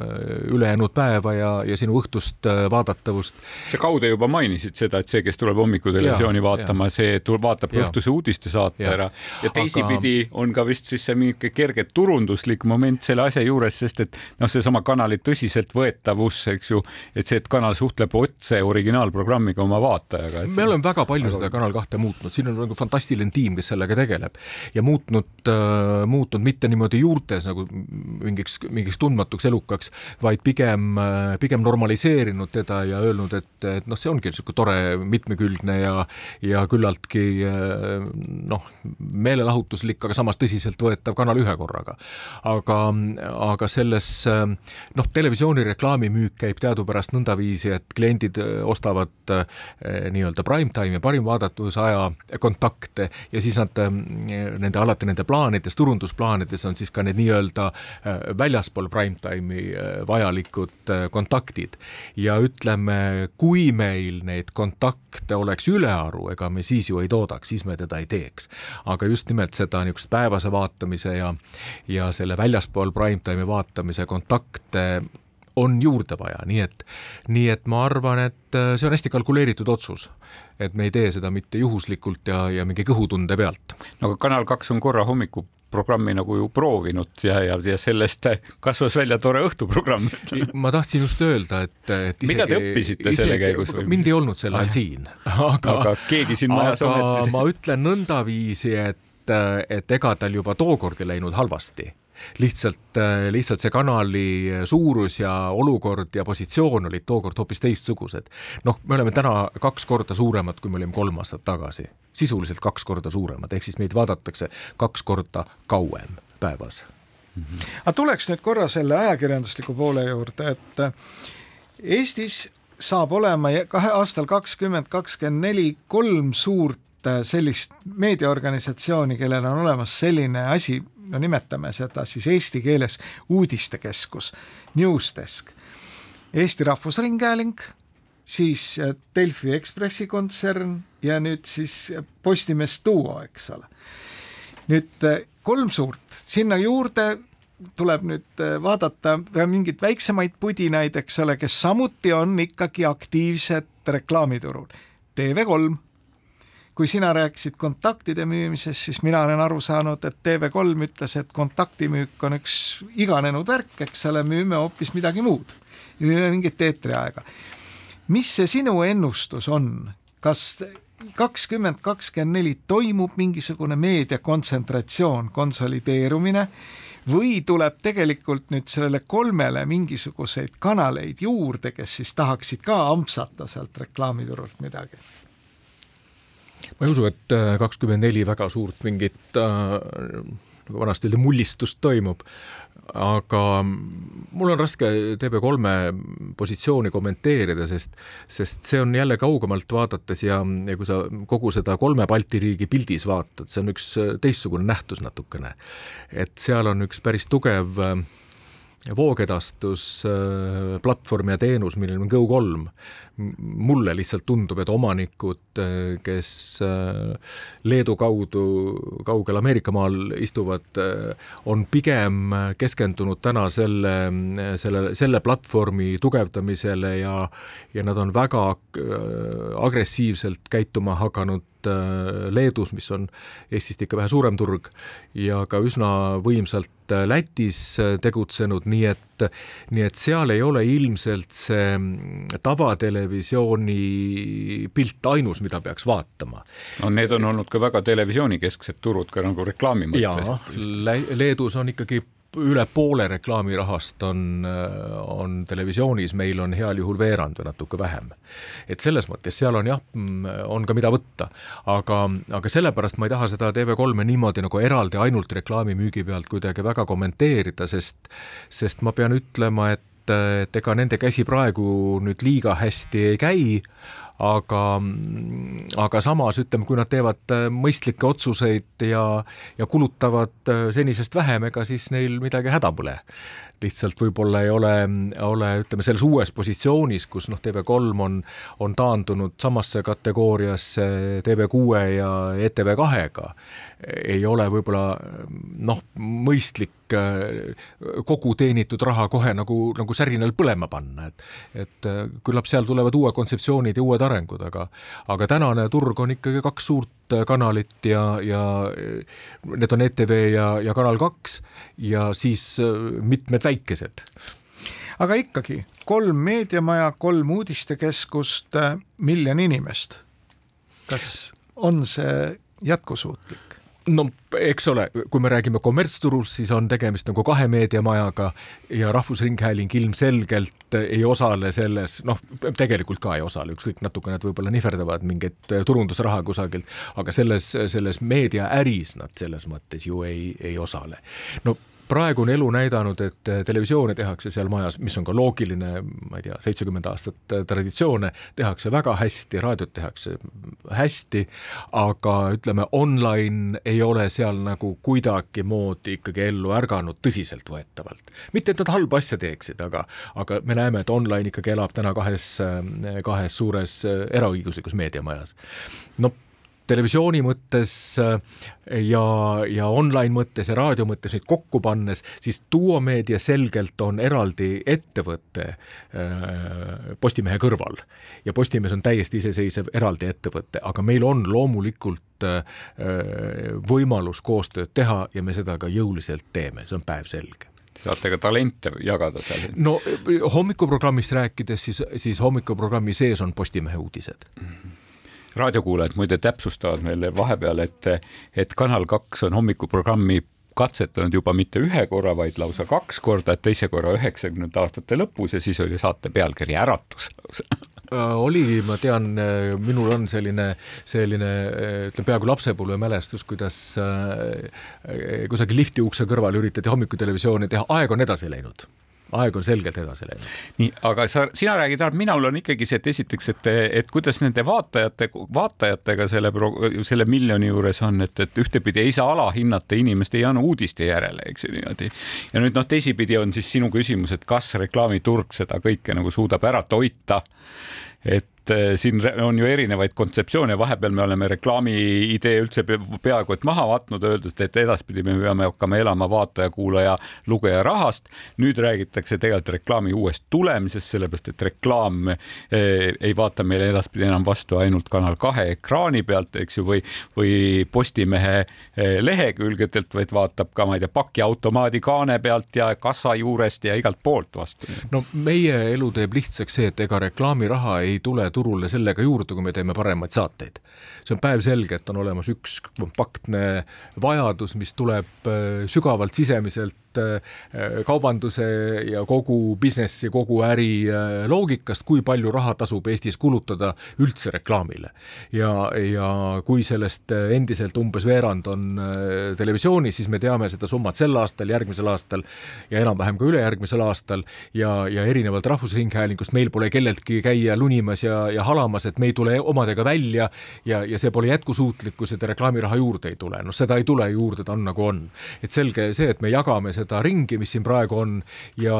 ülejäänud päeva ja, ja sinu õhtust vaadatavust. sa kaude juba mainisid seda, et see, kes tuleb hommikutelevisiooni vaatama, see tuleb, vaatab ka õhtuse uudistesaate ja. ära ja teisipidi Aga... on ka vist siis see mingi kerge turunduslik moment selle asja juures, sest et noh, seesama kanali tõsiseltvõetavus, eks ju, et see, et kanal suhtleb otse originaalprogrammiga oma vaatajaga. me oleme väga palju aga... seda Kanal kahte muutnud, siin on nagu fantastiline tiim, kes sellega tegeleb ja muutnud äh,, muutnud mitte niimoodi juurtes nagu mingiks, mingiks tundmatuks elukaks, vaid pigem äh,, pigem normaliseerinud teda ja öelnud, et, et noh, see ongi niisugune tore mitmekülgne ja, ja küllaltki äh, noh, meelelahutuslik, aga samas tõsiseltvõetav Kanal ühe korraga. aga, aga selles äh, noh, televisiooni reklaamimüük käib teadupärast pärast nõndaviisi, et kliendid äh, ostavad äh, nii-öelda prime time'i, parim vaadatusaja kontakte ja siis nad, ähm, nende alati nende plaanides, turundusplaanides on siis ka need nii-öelda äh, väljaspool prime time'i vajalikud kontaktid. ja ütleme, kui meil neid kontakte oleks ülearu, ega me siis ju ei toodaks, siis me teda ei teeks. aga just nimelt seda niisugust päevase vaatamise ja, ja selle väljaspool prime time'i vaatamise kontakte on juurde vaja, nii et, nii et ma arvan, et äh, see on hästi kalkuleeritud otsus. et me ei tee seda mitte juhuslikult ja, ja mingi kõhutunde pealt. no aga Kanal kaks on korra hommikuprogrammi nagu ju proovinud ja, ja, ja sellest kasvas välja tore õhtuprogramm ma tahtsin just öelda, et, et isegi, mida te õppisite isegi, selle käigus? mind ei olnud sel ajal siin, aga, aga keegi siin majas ometi. ma ütlen nõndaviisi, et, et ega tal juba tookord ei läinud halvasti lihtsalt, äh, lihtsalt see kanali suurus ja olukord ja positsioon olid tookord hoopis teistsugused. noh, me oleme täna kaks korda suuremad, kui me olime kolm aastat tagasi, sisuliselt kaks korda suuremad, ehk siis meid vaadatakse kaks korda kauem päevas mm. -hmm. aga tuleks nüüd korra selle ajakirjandusliku poole juurde, et äh, Eestis saab olema kahe aastal kakskümmend kakskümmend neli kolm suurt äh, sellist meediaorganisatsiooni, kellel on olemas selline asi, no nimetame seda siis eesti keeles uudistekeskus, Newsdesk. Eesti Rahvusringhääling, siis äh, Delfi Ekspressi kontsern ja nüüd siis Postimees Duo, eks ole. nüüd äh, kolm suurt, sinna juurde tuleb nüüd äh, vaadata ka mingeid väiksemaid pudinaid, eks ole, kes samuti on ikkagi aktiivsed reklaamiturul. TV3 kui sina rääkisid kontaktide müümisest, siis mina olen aru saanud, et TV3 ütles, et kontaktimüük on üks iganenud värk, eks ole, müüme hoopis midagi muud, müüme mingit eetriaega. mis see sinu ennustus on, kas kakskümmend kakskümmend neli toimub mingisugune meedia kontsentratsioon, konsolideerumine või tuleb tegelikult nüüd sellele kolmele mingisuguseid kanaleid juurde, kes siis tahaksid ka ampsata sealt reklaamiturult midagi? Ma ei usu, et äh, kakskümmend neli väga suurt mingit äh, nagu vanasti öeldi, mullistust toimub, aga mul on raske TV3 positsiooni kommenteerida, sest, sest see on jälle kaugemalt vaadates ja, ja kui sa kogu seda kolme Balti riigi pildis vaatad, see on üks teistsugune nähtus natukene. et seal on üks päris tugev äh, voogedastusplatvorm äh, ja teenus, millel on Go3. mulle lihtsalt tundub, et omanikud, äh, kes äh, Leedu kaudu kaugel Ameerika maal istuvad, on pigem keskendunud täna selle, selle, selle platvormi tugevdamisele ja ja nad on väga agressiivselt käituma hakanud Äh, Leedus, mis on Eestist ikka vähe suurem turg, ja ka üsna võimsalt äh, Lätis äh, tegutsenud, nii et, nii et seal ei ole ilmselt see mm, tavatelevisiooni pilt ainus, mida peaks vaatama. no need on olnud ka väga televisioonikesksed turud ka nagu reklaami mõttes. jaa, Leedus on ikkagi üle poole reklaamirahast on, on televisioonis, meil on heal juhul veerand või natuke vähem. et selles mõttes seal on jah, on ka mida võtta, aga, aga sellepärast ma ei taha seda TV3-e niimoodi nagu eraldi ainult reklaamimüügi pealt kuidagi väga kommenteerida, sest, sest ma pean ütlema, et et ega nende käsi praegu nüüd liiga hästi ei käi, aga, aga samas ütleme, kui nad teevad mõistlikke otsuseid ja, ja kulutavad senisest vähem, ega siis neil midagi häda pole. Lihtsalt võib-olla ei ole, ole ütleme, selles uues positsioonis, kus noh, TV3 on, on taandunud samasse kategooriasse TV6 ja ETV kahega, ei ole võib-olla noh, mõistlik äh, kogu teenitud raha kohe nagu, nagu särinal põlema panna, et et äh, küllap seal tulevad uued kontseptsioonid ja uued arengud, aga aga tänane turg on ikkagi kaks suurt äh, kanalit ja, ja need on ETV ja, ja Kanal kaks ja siis mitmed väikesed aga ikkagi kolm meediamaja, kolm uudistekeskust, miljon inimest. kas on see jätkusuutlik? No eks ole, kui me räägime kommertsturust, siis on tegemist nagu kahe meediamajaga ja Rahvusringhääling ilmselgelt ei osale selles, noh, tegelikult ka ei osale, ükskõik natuke nad võib-olla nihverdavad mingit turundusraha kusagilt, aga selles, selles meediaäris nad selles mõttes ju ei, ei osale. no praegu on elu näidanud, et äh, televisiooni tehakse seal majas, mis on ka loogiline, ma ei tea, seitsekümmend aastat äh, traditsioone, tehakse väga hästi, raadiot tehakse hästi, aga ütleme, online ei ole seal nagu kuidagimoodi ikkagi ellu ärganud tõsiseltvõetavalt. mitte, et nad halba asja teeksid, aga, aga me näeme, et online ikkagi elab täna kahes, äh, kahes suures eraõiguslikus meediamajas. no televisiooni mõttes äh, ja, ja online mõttes ja raadio mõttes nüüd kokku pannes, siis Duo Meedia selgelt on eraldi ettevõte äh, Postimehe kõrval ja Postimees on täiesti iseseisev eraldi ettevõte, aga meil on loomulikult äh, võimalus koostööd teha ja me seda ka jõuliselt teeme, see on päevselge saate ka talente jagada seal? no hommikuprogrammist rääkides, siis, siis hommikuprogrammi sees on Postimehe uudised mm. -hmm raadiokuulajad muide täpsustavad meile vahepeal, et, et Kanal kaks on hommikuprogrammi katsetanud juba mitte ühe korra, vaid lausa kaks korda, teise korra üheksakümnendate aastate lõpus ja siis oli saate pealkiri Äratus. Äh, oli, ma tean, äh, minul on selline, selline ütleme, peaaegu lapsepõlvemälestus, kuidas äh, kusagil lifti ukse kõrval üritati hommikutelevisiooni teha, aeg on edasi läinud aeg on selgelt edasi läinud. nii, aga sa, sina räägid, minul on ikkagi see, et esiteks, et, et kuidas nende vaatajate, vaatajatega selle, selle miljoni juures on, et, et ühtepidi ei saa alahinnata inimeste janu uudiste järele, eks ju niimoodi. ja nüüd noh, teisipidi on siis sinu küsimus, et kas reklaamiturg seda kõike nagu suudab ära toita et eh, siin on ju erinevaid kontseptsioone, vahepeal me oleme reklaami idee üldse peaaegu et maha matnud, öeldes, et edaspidi me peame hakkama elama vaataja, kuulaja, lugeja rahast. nüüd räägitakse tegelikult reklaami uuest tulemisest, sellepärast et reklaam eh, ei vaata meile edaspidi enam vastu ainult Kanal kahe ekraani pealt, eks ju, või, või Postimehe eh, lehekülgedelt, vaid vaatab ka, ma ei tea, pakiautomaadi kaane pealt ja kassa juurest ja igalt poolt vastu. no meie elu teeb lihtsaks see, et ega reklaamiraha ei ei tule turule sellega juurde, kui me teeme paremaid saateid. see on päevselge, et on olemas üks kompaktne vajadus, mis tuleb äh, sügavalt sisemiselt kaubanduse ja kogu businessi, kogu äri äh, loogikast, kui palju raha tasub Eestis kulutada üldse reklaamile. ja, ja kui sellest äh, endiselt umbes veerand on televisioonis, siis me teame seda summat sel aastal, järgmisel aastal ja enam-vähem ka ülejärgmisel aastal ja, ja erinevalt Rahvusringhäälingust meil pole kelleltki käia lunimas ja, ja halamas, et me ei tule omadega välja ja, ja see pole jätkusuutlik, kui seda reklaamiraha juurde ei tule, noh, seda ei tule juurde, ta on nagu on. et selge see, et me jagame seda ringi, mis siin praegu on ja,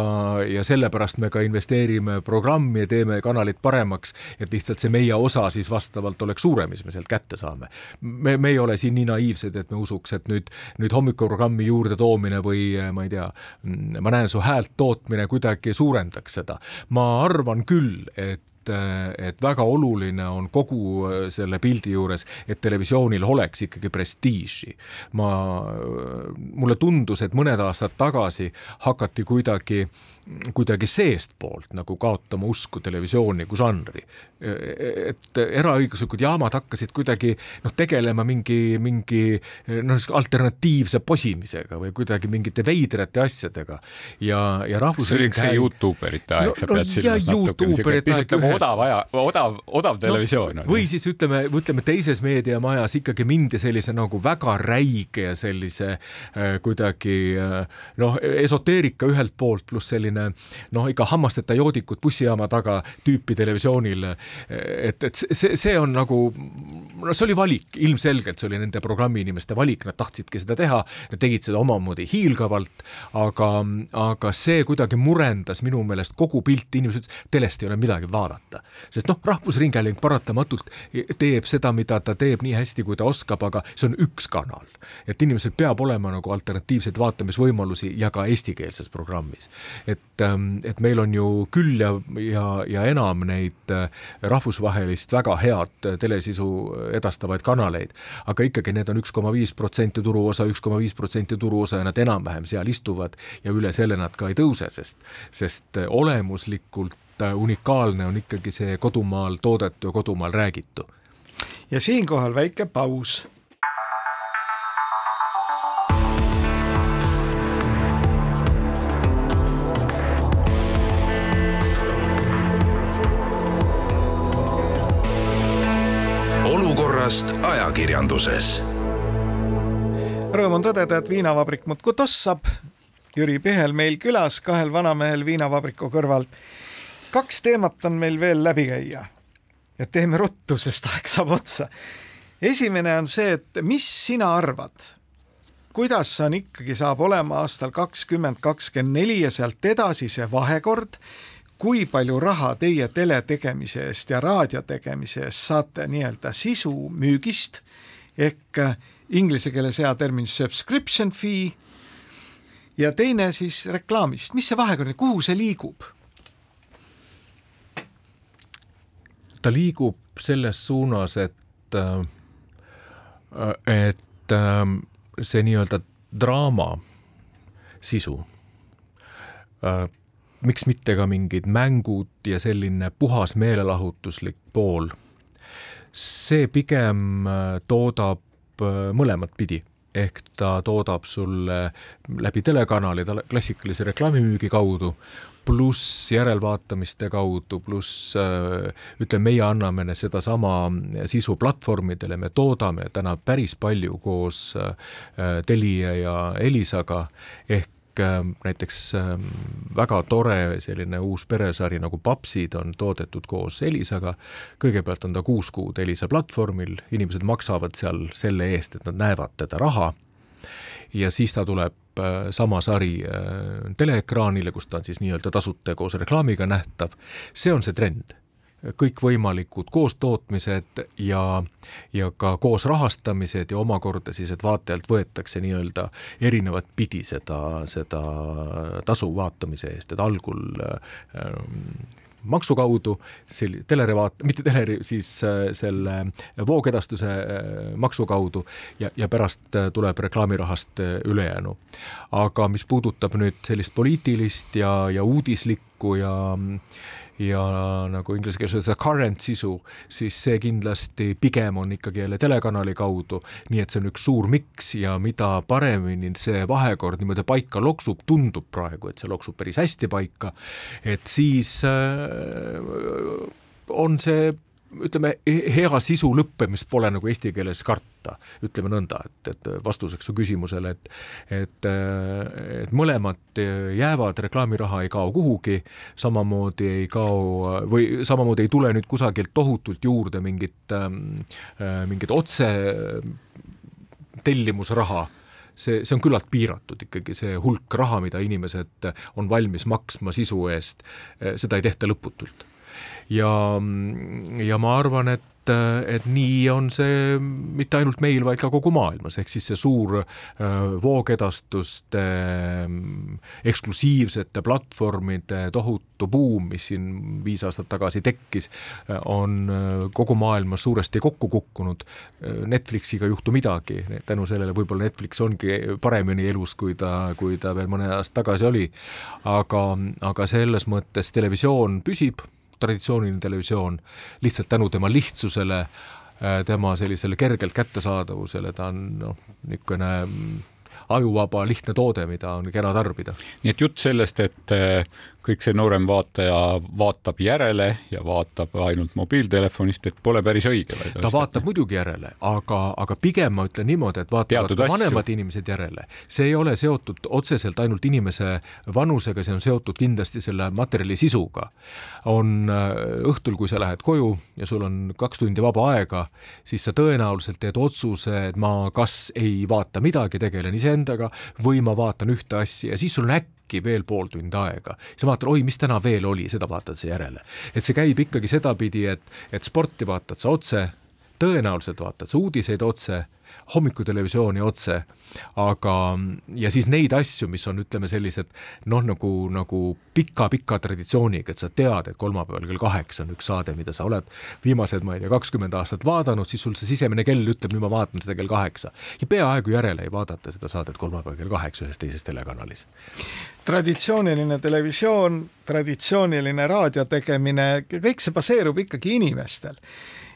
ja sellepärast me ka investeerime programmi ja teeme kanalit paremaks, et lihtsalt see meie osa siis vastavalt oleks suurem, mis me sealt kätte saame. me, me ei ole siin nii naiivsed, et me usuks, et nüüd, nüüd hommikuprogrammi juurde toomine või ma ei tea, ma näen su häält tootmine kuidagi suurendaks seda. ma arvan küll, et et väga oluline on kogu selle pildi juures, et televisioonil oleks ikkagi prestiiži. ma, mulle tundus, et mõned aastad tagasi hakati kuidagi kuidagi seestpoolt nagu kaotama usku televisiooni kui žanri. et eraõiguslikud jaamad hakkasid kuidagi noh, tegelema mingi, mingi noh, alternatiivse posimisega või kuidagi mingite veidrate asjadega ja, ja rahvusringhääling. see oli üks see Youtuberite aeg no,, sa pead no, silmas natuke niisugune pisut nagu odav aja, odav, odav televisioon no,. või siis ütleme, ütleme teises meediamajas ikkagi mindi sellise nagu väga räige ja sellise äh, kuidagi äh, noh, esoteerika ühelt poolt pluss selline noh, ikka hammasteta joodikud bussijaama taga tüüpi televisioonil. et, et see, see on nagu, no see oli valik, ilmselgelt see oli nende programmi inimeste valik, nad tahtsidki seda teha, nad tegid seda omamoodi hiilgavalt, aga, aga see kuidagi murendas minu meelest kogu pilti, inimesed ütlesid, telest ei ole midagi vaadata. sest noh, Rahvusringhääling paratamatult teeb seda, mida ta teeb nii hästi, kui ta oskab, aga see on üks kanal. et inimesel peab olema nagu alternatiivseid vaatamisvõimalusi ja ka eestikeelses programmis. et, ähm, et meil on ju küll ja, ja, ja enam neid äh, rahvusvahelist väga head telesisu edastavaid kanaleid, aga ikkagi need on üks koma viis protsenti turuosa, üks koma viis protsenti turuosa ja nad enam-vähem seal istuvad ja üle selle nad ka ei tõuse, sest, sest olemuslikult unikaalne on ikkagi see kodumaal toodetu ja kodumaal räägitu. ja siinkohal väike paus olukorrast ajakirjanduses. Rõõm on tõdeda, et viinavabrik muudkui tossab. Jüri Pihel meil külas, kahel vanamehel viinavabriku kõrvalt. kaks teemat on meil veel läbi käia. ja teeme ruttu, sest aeg saab otsa. esimene on see, et mis sina arvad, kuidas on ikkagi, saab olema aastal kakskümmend kakskümmend neli ja sealt edasi see vahekord kui palju raha teie tele tegemise eest ja raadio tegemise eest saate nii-öelda sisu müügist. Ehk inglise keeles hea termin subscription fee. Ja teine siis reklaamist, mis see vahekord, kuhu see liigub? ta liigub selles suunas, et, äh, et äh, see nii-öelda draama sisu äh, miks mitte ka mingid mängud ja selline puhas meelelahutuslik pool, see pigem äh, toodab äh, mõlemat pidi. Ehk ta toodab sulle läbi telekanali klassikalise reklaamimüügi kaudu, pluss järelvaatamiste kaudu, pluss äh, ütleme, meie anname sedasama sisu platvormidele, me toodame täna päris palju koos Telia ja Elisaga, ehk näiteks ähm, väga tore selline uus peresari nagu Papsid on toodetud koos Elisaga. kõigepealt on ta kuus kuud Elisa platvormil, inimesed maksavad seal selle eest, et nad näevad teda raha. ja siis ta tuleb äh, sama sari äh, teleekraanile, kus ta on siis nii-öelda tasuta koos reklaamiga nähtav. see on see trend kõikvõimalikud koostootmised ja, ja ka koosrahastamised ja omakorda siis, et vaatajalt võetakse nii-öelda erinevat pidi seda, seda tasu vaatamise eest, et algul ähm, maksu kaudu, sel-, teleri vaat-, mitte teleri, siis äh, selle voogedastuse äh, maksu kaudu ja, ja pärast äh, tuleb reklaamirahast ülejäänu. aga mis puudutab nüüd sellist poliitilist ja, ja uudislikku ja ja nagu inglise keeles öelda current sisu, siis see kindlasti pigem on ikkagi jälle telekanali kaudu, nii et see on üks suur miks ja mida paremini see vahekord niimoodi paika loksub, tundub praegu, et see loksub päris hästi paika, et siis äh, on see ütleme, hea sisu lõppemist pole nagu eesti keeles karta, ütleme nõnda, et, et vastuseks su küsimusele, et et, et mõlemad jäävad, reklaamiraha ei kao kuhugi, samamoodi ei kao või samamoodi ei tule nüüd kusagilt tohutult juurde mingit, mingit otse tellimusraha. See, see on küllalt piiratud ikkagi, see hulk raha, mida inimesed on valmis maksma sisu eest, seda ei tehta lõputult ja, ja ma arvan, et et nii on see mitte ainult meil, vaid ka kogu maailmas, ehk siis see suur äh, voogedastuste äh, eksklusiivsete platvormide tohutu buum, mis siin viis aastat tagasi tekkis, on äh, kogu maailmas suuresti kokku kukkunud. Netflixiga ei juhtu midagi, tänu sellele võib-olla Netflix ongi paremini elus, kui ta, kui ta veel mõne aasta tagasi oli. aga, aga selles mõttes televisioon püsib traditsiooniline televisioon lihtsalt tänu tema lihtsusele, äh, tema sellisele kergelt kättesaadavusele, ta on noh, niisugune mm, ajuvaba lihtne toode, mida on kena tarbida. nii et jutt sellest, et äh, kõik see noorem vaataja vaatab järele ja vaatab ainult mobiiltelefonist, et pole päris õige. ta vaatab muidugi järele, aga, aga pigem ma ütlen niimoodi, et vaatavad vanemad inimesed järele. see ei ole seotud otseselt ainult inimese vanusega, see on seotud kindlasti selle materjali sisuga. on äh, õhtul, kui sa lähed koju ja sul on kaks tundi vaba aega, siis sa tõenäoliselt teed otsuse, et ma kas ei vaata midagi, tegelen iseendaga või ma vaatan ühte asja ja siis sul on äkki äkki veel pool tundi aega, siis vaatad, oi, mis täna veel oli, seda vaatad sa järele. et see käib ikkagi sedapidi, et, et sporti vaatad sa otse, tõenäoliselt vaatad sa uudiseid otse hommikutelevisiooni otse, aga ja siis neid asju, mis on, ütleme sellised noh, nagu, nagu pika-pika traditsiooniga, et sa tead, et kolmapäeval kell kaheksa on üks saade, mida sa oled viimased, ma ei tea, kakskümmend aastat vaadanud, siis sul see sisemine kell ütleb, nüüd ma vaatan seda kell kaheksa. ja peaaegu järele ei vaadata seda saadet kolmapäeval kell kaheksa ühes teises telekanalis. traditsiooniline televisioon, traditsiooniline raadio tegemine, kõik see baseerub ikkagi inimestel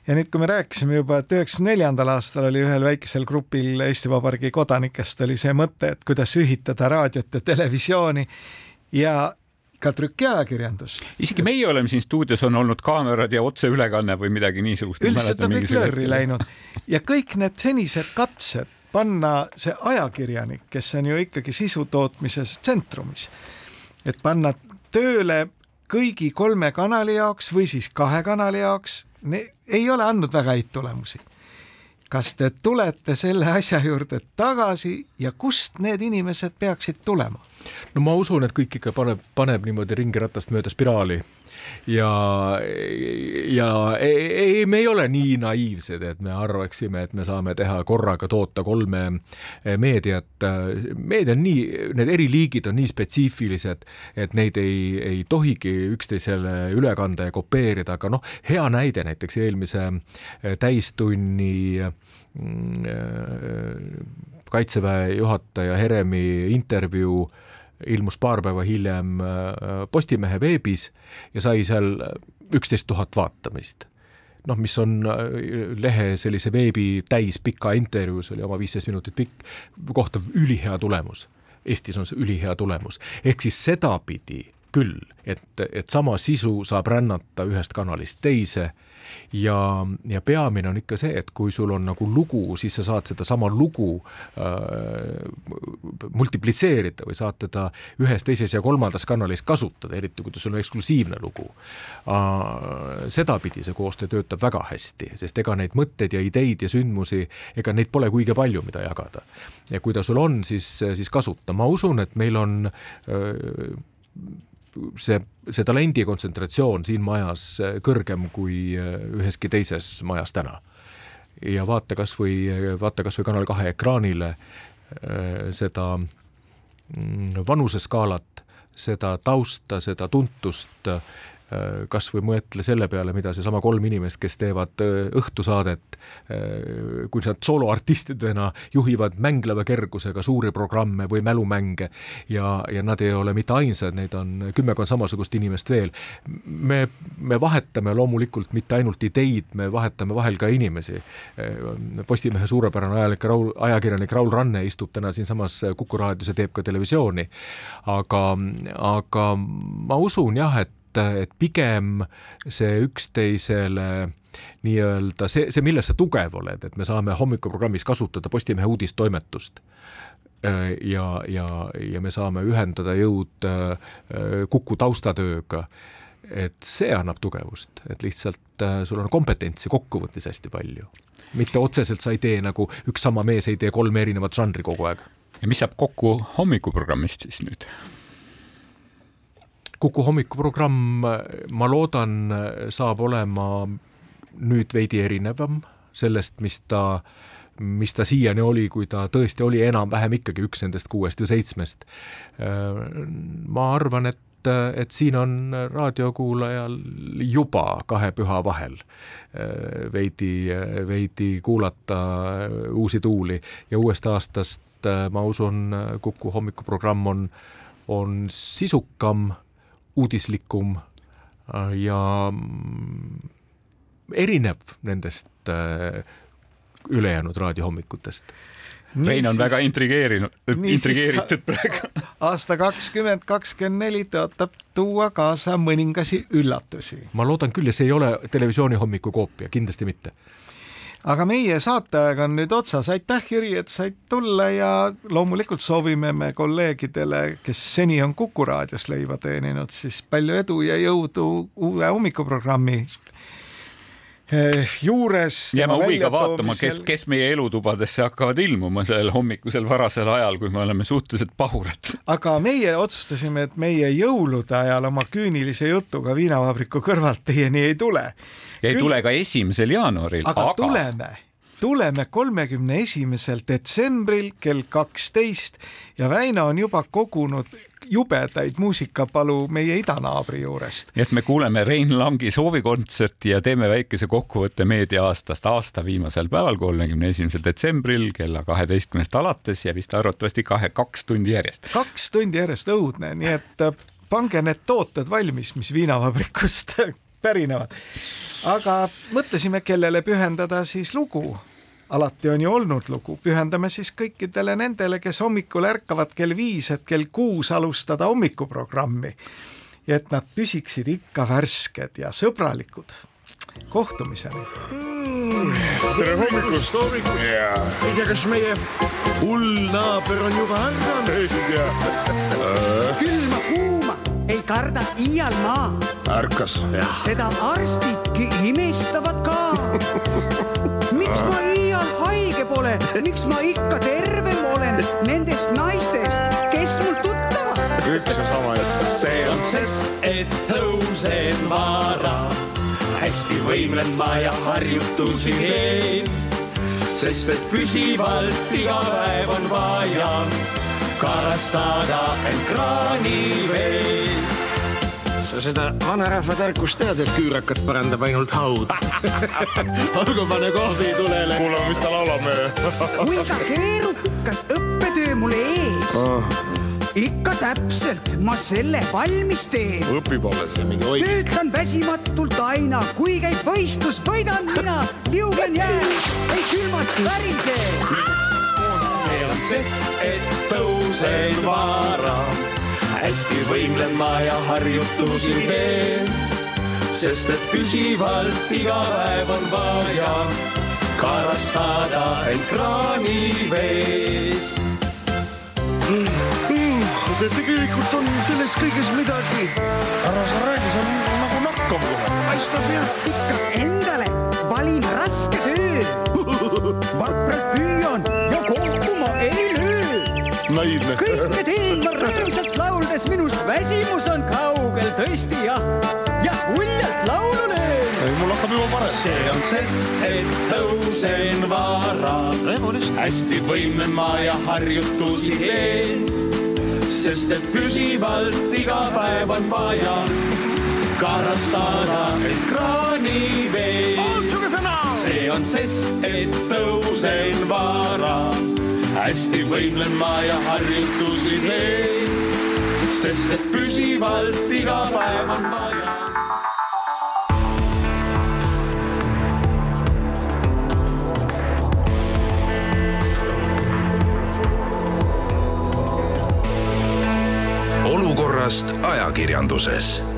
ja nüüd, kui me rääkisime juba, et üheksakümne neljandal aastal oli ühel väikesel grupil Eesti Vabariigi kodanikest oli see mõte, et kuidas ühitada raadiot ja televisiooni ja ka trükiajakirjandust. isegi meie oleme siin stuudios, on olnud kaamerad ja otseülekanne või midagi niisugust. üldiselt on kõik lörri läinud ja kõik need senised katsed panna see ajakirjanik, kes on ju ikkagi sisu tootmises tsentrumis, et panna tööle kõigi kolme kanali jaoks või siis kahe kanali jaoks ei ole andnud väga häid tulemusi. kas te tulete selle asja juurde tagasi ja kust need inimesed peaksid tulema? no ma usun, et kõik ikka paneb, paneb niimoodi ringiratast mööda spiraali ja, ja ei, me ei ole nii naiivsed, et me arvaksime, et me saame teha korraga toota kolme eh, meediat. meedia on nii, need eri liigid on nii spetsiifilised, et neid ei, ei tohigi üksteisele üle kanda ja kopeerida, aga noh, hea näide näiteks eelmise eh, täistunni mm, eh, kaitseväe juhataja Heremi intervjuu äh, ilmus paar päeva hiljem äh, Postimehe veebis ja sai seal üksteist tuhat vaatamist noh, mis on äh, lehe sellise veebi täis pika intervjuu, see oli oma viisteist minutit pikk, kohta ülihea tulemus. Eestis on see ülihea tulemus, ehk siis sedapidi küll, et, et sama sisu saab rännata ühest kanalist teise ja, ja peamine on ikka see, et kui sul on nagu lugu, siis sa saad sedasama lugu äh, multiplitseerida või saad teda ühes, teises ja kolmandas kanalis kasutada, eriti kui sul on eksklusiivne lugu äh,. sedapidi see koostöö töötab väga hästi, sest ega neid mõtteid ja ideid ja sündmusi, ega neid pole kuigi palju, mida jagada. ja kui ta sul on, siis, siis kasuta, ma usun, et meil on äh, see, see talendi kontsentratsioon siin majas äh, kõrgem kui äh, üheski teises majas täna. ja vaata kas või, vaata kas või Kanal kahe ekraanile äh, seda mm, vanuseskaalat, seda tausta, seda tuntust Äh, kas või mõtle selle peale, mida seesama kolm inimest, kes teevad äh, õhtusaadet, äh, kui nad sooloartistidena juhivad mängleva kergusega suuri programme või mälumänge ja, ja nad ei ole mitte ainsad, neid on kümmekond samasugust inimest veel. me, me vahetame loomulikult mitte ainult ideid, me vahetame vahel ka inimesi. Postimehe suurepärane ajalik Raul, ajakirjanik Raul Ranne istub täna siinsamas Kuku raadios ja teeb ka televisiooni. aga, aga ma usun jah, et et, et pigem see üksteisele nii-öelda see, see, milles sa tugev oled, et me saame hommikuprogrammis kasutada Postimehe uudistoimetust äh, ja, ja, ja me saame ühendada jõud äh, Kuku taustatööga, et see annab tugevust, et lihtsalt äh, sul on kompetentsi kokkuvõttes hästi palju. mitte otseselt sa ei tee nagu üks sama mees ei tee kolme erinevat žanri kogu aeg. ja mis saab kokku hommikuprogrammist siis nüüd? Kuku hommikuprogramm, ma loodan, saab olema nüüd veidi erinevam sellest, mis ta, mis ta siiani oli, kui ta tõesti oli enam-vähem ikkagi üks nendest kuuest või seitsmest. ma arvan, et et siin on raadiokuulajal juba kahe püha vahel veidi, veidi kuulata uusi tuuli ja uuest aastast ma usun, Kuku hommikuprogramm on, on sisukam uudislikum ja erinev nendest äh, ülejäänud raadiohommikutest Rein on väga intrigeerinud, intrigeeritud praegu. aasta kakskümmend kakskümmend neli tõotab tuua kaasa mõningasi üllatusi ma loodan küll ja see ei ole televisiooni hommiku koopia, kindlasti mitte. Aga meie saateaeg on nüüd otsas, aitäh, Jüri, et said tulla ja loomulikult soovime me kolleegidele, kes seni on Kuku raadios leiva teeninud, siis palju edu ja jõudu uue hommikuprogrammi juures. jääme huviga vaatama, kes, kes meie elutubadesse hakkavad ilmuma sellel hommikusel varasel ajal, kui me oleme suhteliselt pahurad. aga meie otsustasime, et meie jõulude ajal oma küünilise jutuga viinavabriku kõrvalt teieni ei tule. ja ei tule ka esimesel jaanuaril, aga tuleme, tuleme kolmekümne esimesel detsembril kell kaksteist ja Väino on juba kogunud jubedaid muusikapalu meie idanaabri juurest. nii et me kuuleme Rein Langi soovikontserti ja teeme väikese kokkuvõtte meediaaastast aasta viimasel päeval, kolmekümne esimesel detsembril kella kaheteistkümnest alates ja vist arvatavasti kahe, kaks tundi järjest. kaks tundi järjest õudne, nii et äh, pange need tooted valmis, mis viinavabrikust pärinevad. aga mõtlesime, kellele pühendada siis lugu alati on ju olnud lugu, pühendame siis kõikidele nendele, kes hommikul ärkavad kell viis, et kell kuus alustada hommikuprogrammi. ja et nad püsiksid ikka värsked ja sõbralikud. kohtumiseni. tere hommikust! ei tea, kas meie hull naaber on juba ärganud? ei tea, külma kuuma ei karda iial maa, ärkas. seda arstidki imestavad ka. miks ma iial pole, miks ma ikka tervem olen nendest naistest, kes mul tuttavad? üks ja sama jutt. see on sest, et tõusen vara. hästi võimlen ma ja harjutusi teen. sest et püsivalt iga päev on vaja karastada end kraanivees. Sa seda vanarahva tarkust tead, et küürakat parandab ainult haud. olgu, pane kohvi tulele. kuulame, mis ta laulab kuiga keerukas õppetöö mul ees. ikka täpselt ma selle valmis teen. õpib alles. töötan väsimatult aina, kui käib võistlus, võidan mina, liugen jääl, ei külmast värise. see on sest, et tõusen vara. Hästi võimlen ma ja harjutusi teen. sest et püsivalt iga päev on vaja karastada end kraanivees. tegelikult on selles kõiges midagi. ära sa räägi, see on nagu nakkav kohe. paistab jah. ikka endale valin raske töö. vapralt püüan ja kokku ma ei löö. naiivne. kõike teen väsimus on kaugel tõesti jah, ja uljalt laulu löön. mul hakkab juba parem. see on sest, et tõusen vara. hästi võimlen ma ja harjutusi teen. sest et püsivalt iga päev on vaja karastada end kraanivees. see on sest, et tõusen vara. hästi võimlen ma ja harjutusi teen. Sest et püsivalt iga päev on vaja. Olukorrast ajakirjanduses